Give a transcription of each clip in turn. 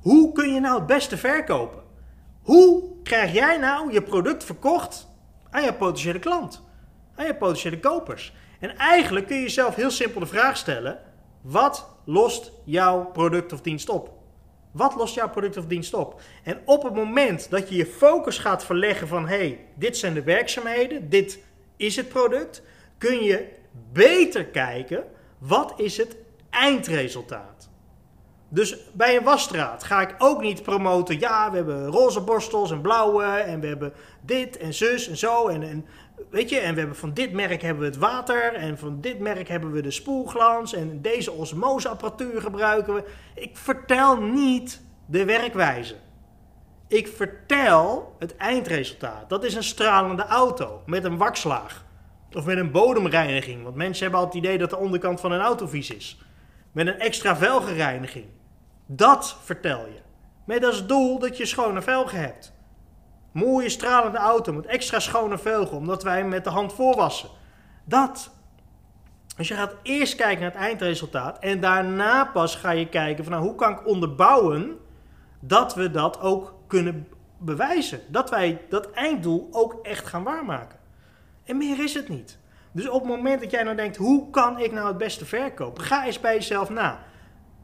Hoe kun je nou het beste verkopen? Hoe krijg jij nou je product verkocht aan je potentiële klant? Aan je potentiële kopers? En eigenlijk kun je jezelf heel simpel de vraag stellen: wat lost jouw product of dienst op? Wat lost jouw product of dienst op? En op het moment dat je je focus gaat verleggen van hé, hey, dit zijn de werkzaamheden, dit is het product, kun je beter kijken wat is het eindresultaat. Dus bij een wasstraat ga ik ook niet promoten. Ja, we hebben roze borstels en blauwe en we hebben dit en zus en zo. En, en, weet je, en we hebben van dit merk hebben we het water en van dit merk hebben we de spoelglans en deze osmoseapparatuur gebruiken we. Ik vertel niet de werkwijze. Ik vertel het eindresultaat. Dat is een stralende auto met een wakslaag. Of met een bodemreiniging. Want mensen hebben altijd het idee dat de onderkant van een auto vies is. Met een extra velgereiniging. Dat vertel je. Met als doel dat je schone velgen hebt. Mooie stralende auto met extra schone velgen, omdat wij hem met de hand voorwassen. Dat. Dus je gaat eerst kijken naar het eindresultaat en daarna pas ga je kijken van nou, hoe kan ik onderbouwen dat we dat ook kunnen bewijzen. Dat wij dat einddoel ook echt gaan waarmaken. En meer is het niet. Dus op het moment dat jij nou denkt, hoe kan ik nou het beste verkopen? Ga eens bij jezelf na.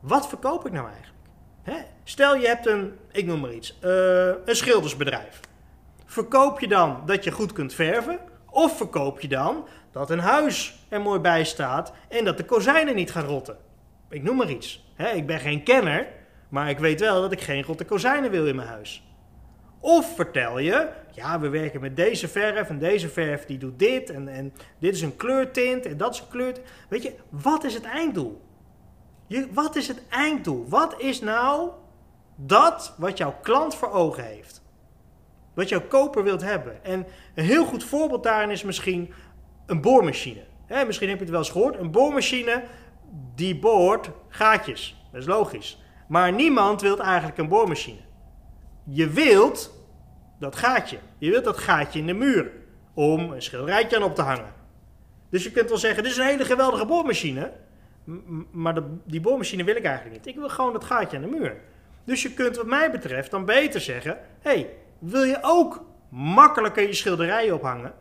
Wat verkoop ik nou eigenlijk? Hè? Stel je hebt een, ik noem maar iets, uh, een schildersbedrijf. Verkoop je dan dat je goed kunt verven? Of verkoop je dan dat een huis er mooi bij staat en dat de kozijnen niet gaan rotten? Ik noem maar iets. Hè? Ik ben geen kenner, maar ik weet wel dat ik geen rotte kozijnen wil in mijn huis. Of vertel je, ja, we werken met deze verf en deze verf die doet dit en, en dit is een kleurtint en dat is een kleurtint. Weet je, wat is het einddoel? Je, wat is het einddoel? Wat is nou dat wat jouw klant voor ogen heeft? Wat jouw koper wilt hebben? En een heel goed voorbeeld daarin is misschien een boormachine. misschien heb je het wel eens gehoord. Een boormachine die boort gaatjes. Dat is logisch. Maar niemand wil eigenlijk een boormachine. Je wilt dat gaatje. Je wilt dat gaatje in de muur. Om een schilderijtje aan op te hangen. Dus je kunt wel zeggen, dit is een hele geweldige boormachine maar die boormachine wil ik eigenlijk niet. Ik wil gewoon dat gaatje aan de muur. Dus je kunt wat mij betreft dan beter zeggen... hey, wil je ook makkelijker je schilderijen ophangen?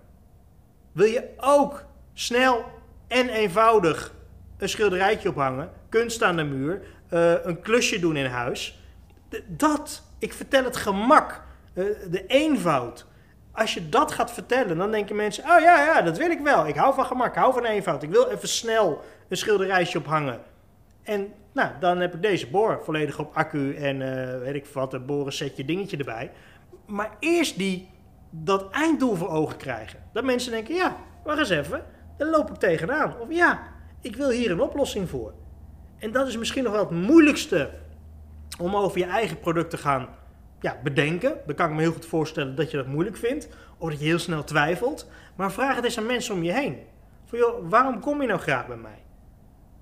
Wil je ook snel en eenvoudig een schilderijtje ophangen? Kunst aan de muur? Uh, een klusje doen in huis? Dat, ik vertel het gemak, uh, de eenvoud. Als je dat gaat vertellen, dan denken mensen... oh ja, ja, dat wil ik wel. Ik hou van gemak, ik hou van eenvoud. Ik wil even snel een schilderijtje ophangen. En nou, dan heb ik deze boor volledig op accu en uh, weet ik wat, een boren setje dingetje erbij. Maar eerst die, dat einddoel voor ogen krijgen. Dat mensen denken, ja, wacht eens even, daar loop ik tegenaan. Of ja, ik wil hier een oplossing voor. En dat is misschien nog wel het moeilijkste om over je eigen product te gaan ja, bedenken. Dan kan ik me heel goed voorstellen dat je dat moeilijk vindt. Of dat je heel snel twijfelt. Maar vraag het eens aan mensen om je heen. Van, joh, waarom kom je nou graag bij mij?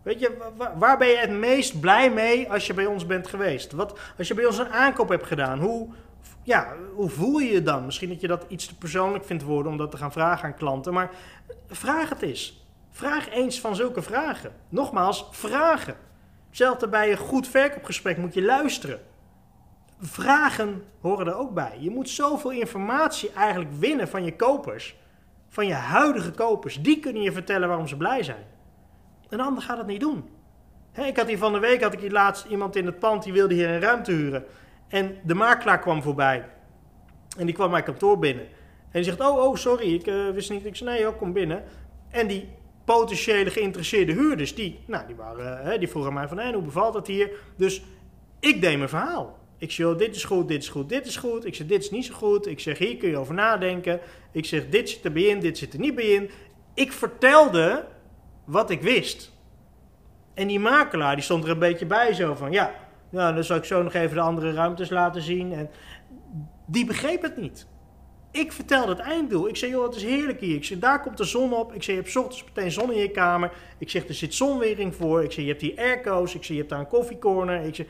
Weet je, waar ben je het meest blij mee als je bij ons bent geweest? Wat, als je bij ons een aankoop hebt gedaan, hoe, ja, hoe voel je je dan? Misschien dat je dat iets te persoonlijk vindt worden om dat te gaan vragen aan klanten. Maar vraag het eens. Vraag eens van zulke vragen. Nogmaals, vragen. Hetzelfde bij een goed verkoopgesprek moet je luisteren. Vragen horen er ook bij. Je moet zoveel informatie eigenlijk winnen van je kopers. Van je huidige kopers. Die kunnen je vertellen waarom ze blij zijn. Een ander gaat het niet doen. ik had hier van de week had ik hier laatst iemand in het pand die wilde hier een ruimte huren. En de makelaar kwam voorbij. En die kwam mijn kantoor binnen. En die zegt: Oh, oh, sorry, ik uh, wist niet. Ik zei: Nee, kom binnen. En die potentiële geïnteresseerde huurders, die, nou, die, waren, die vroegen mij van: hey, hoe bevalt het hier? Dus ik deed mijn verhaal. Ik zeg, dit is goed, dit is goed, dit is goed. Ik zeg, dit is niet zo goed. Ik zeg, hier kun je over nadenken. Ik zeg, dit zit erbij in, dit zit er niet bij in. Ik vertelde wat ik wist. En die makelaar die stond er een beetje bij zo van ja, nou, dan zal ik zo nog even de andere ruimtes laten zien. En die begreep het niet. Ik vertelde het einddoel. Ik zei, joh, het is heerlijk hier. Ik zeg, daar komt de zon op. Ik zeg, je hebt ochtends meteen zon in je kamer. Ik zeg, er zit zonwering voor. Ik zeg, je hebt hier airco's. Ik zeg, je hebt daar een koffiecorner. Ik zeg,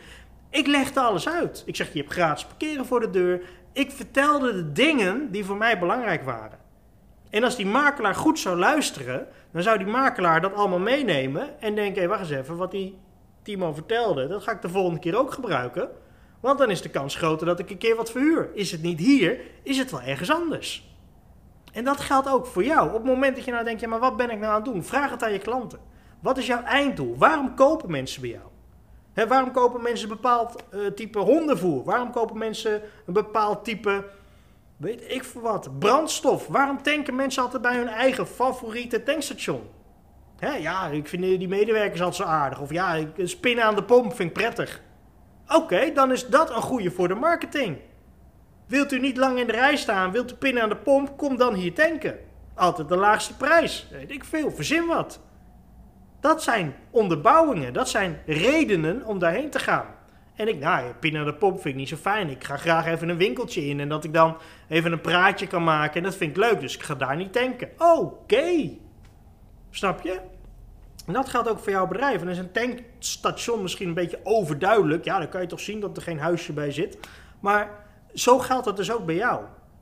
ik legde alles uit. Ik zeg, je hebt gratis parkeren voor de deur. Ik vertelde de dingen die voor mij belangrijk waren. En als die makelaar goed zou luisteren, dan zou die makelaar dat allemaal meenemen en denken: wacht eens even, wat die Timo vertelde, dat ga ik de volgende keer ook gebruiken. Want dan is de kans groter dat ik een keer wat verhuur. Is het niet hier, is het wel ergens anders. En dat geldt ook voor jou. Op het moment dat je nou denkt, ja, maar wat ben ik nou aan het doen? Vraag het aan je klanten. Wat is jouw einddoel? Waarom kopen mensen bij jou? Waarom kopen mensen een bepaald uh, type hondenvoer? Waarom kopen mensen een bepaald type, weet ik voor wat, brandstof? Waarom tanken mensen altijd bij hun eigen favoriete tankstation? Ja, ik vind die medewerkers altijd zo aardig. Of ja, spinnen aan de pomp vind ik prettig. Oké, dan is dat een goede voor de marketing. Wilt u niet lang in de rij staan, wilt u pinnen aan de pomp, kom dan hier tanken. Altijd de laagste prijs. Weet ik veel, verzin wat. Dat zijn onderbouwingen, dat zijn redenen om daarheen te gaan. En ik, nou, pinnen aan de pomp vind ik niet zo fijn. Ik ga graag even een winkeltje in en dat ik dan even een praatje kan maken. En dat vind ik leuk, dus ik ga daar niet tanken. Oké. Snap je? En dat geldt ook voor jouw bedrijf. En is een tankstation misschien een beetje overduidelijk. Ja, dan kan je toch zien dat er geen huisje bij zit. Maar zo geldt dat dus ook bij jou.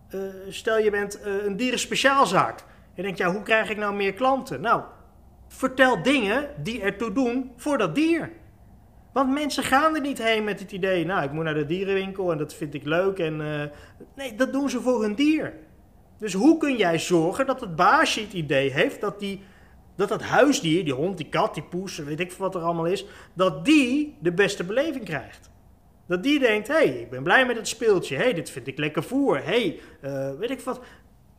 Uh, stel je bent uh, een dierenspeciaalzaak. En je denkt, ja, hoe krijg ik nou meer klanten? Nou, vertel dingen die ertoe doen voor dat dier. Want mensen gaan er niet heen met het idee, nou, ik moet naar de dierenwinkel en dat vind ik leuk. En, uh, nee, dat doen ze voor hun dier. Dus hoe kun jij zorgen dat het baasje het idee heeft dat die dat dat huisdier, die hond, die kat, die poes, weet ik wat er allemaal is, dat die de beste beleving krijgt. Dat die denkt, hé, hey, ik ben blij met het speeltje. Hé, hey, dit vind ik lekker voer. Hé, hey, uh, weet ik wat.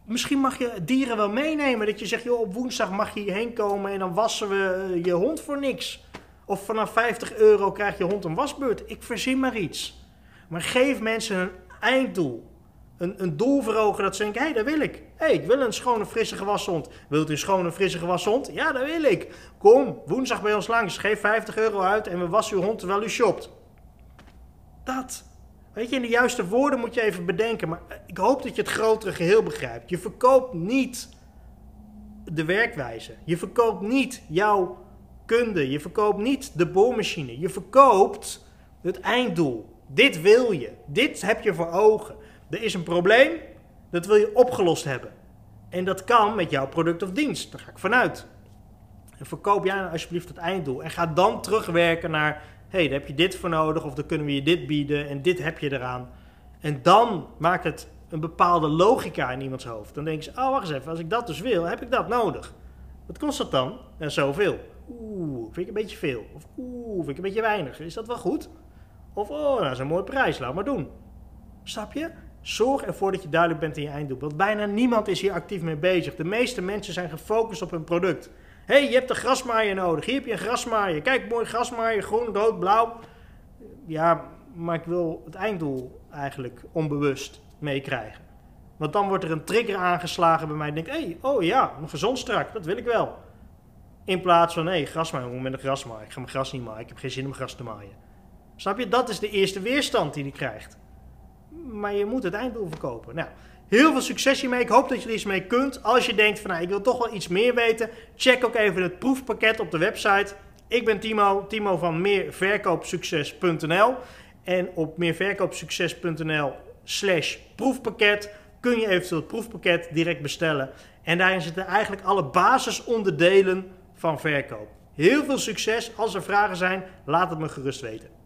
Misschien mag je dieren wel meenemen. Dat je zegt, joh, op woensdag mag je hierheen komen en dan wassen we eh, je hond voor niks. Of vanaf 50 euro krijgt je hond een wasbeurt. Ik verzin maar iets. Maar geef mensen een einddoel een, een doel dat ze denken, hé, hey, dat wil ik. Hé, hey, ik wil een schone, frisse gewashond. Wilt u een schone, frisse gewashond? Ja, dat wil ik. Kom, woensdag bij ons langs. Geef 50 euro uit en we wassen uw hond terwijl u shopt. Dat. Weet je, in de juiste woorden moet je even bedenken. Maar ik hoop dat je het grotere geheel begrijpt. Je verkoopt niet de werkwijze. Je verkoopt niet jouw kunde. Je verkoopt niet de boormachine. Je verkoopt het einddoel. Dit wil je. Dit heb je voor ogen. Er is een probleem, dat wil je opgelost hebben. En dat kan met jouw product of dienst. Daar ga ik vanuit. En verkoop jij nou alsjeblieft het einddoel. En ga dan terugwerken naar, hey, daar heb je dit voor nodig. Of dan kunnen we je dit bieden en dit heb je eraan. En dan maakt het een bepaalde logica in iemands hoofd. Dan denken ze, oh wacht eens even, als ik dat dus wil, heb ik dat nodig. Wat kost dat dan? En zoveel. Oeh, vind ik een beetje veel. Of oeh, vind ik een beetje weinig. Is dat wel goed? Of oh, nou, dat is een mooie prijs, laat maar doen. Snap je? Zorg ervoor dat je duidelijk bent in je einddoel. Want bijna niemand is hier actief mee bezig. De meeste mensen zijn gefocust op hun product. Hé, hey, je hebt een grasmaaier nodig. Hier heb je een grasmaaier. Kijk, mooi grasmaaier. Groen, rood, blauw. Ja, maar ik wil het einddoel eigenlijk onbewust meekrijgen. Want dan wordt er een trigger aangeslagen bij mij. Ik denk, hé, hey, oh ja, een gezond strak. Dat wil ik wel. In plaats van, hé, hey, grasmaaier, hoe met een grasmaaier? Ik ga mijn gras niet maaien. Ik heb geen zin om gras te maaien. Snap je? Dat is de eerste weerstand die hij krijgt maar je moet het einddoel verkopen. Nou, heel veel succes hiermee. Ik hoop dat je er iets mee kunt. Als je denkt van nou, ik wil toch wel iets meer weten, check ook even het proefpakket op de website. Ik ben Timo, Timo van meerverkoopsucces.nl. En op meerverkoopsucces.nl slash proefpakket kun je eventueel het proefpakket direct bestellen. En daarin zitten eigenlijk alle basisonderdelen van verkoop. Heel veel succes. Als er vragen zijn, laat het me gerust weten.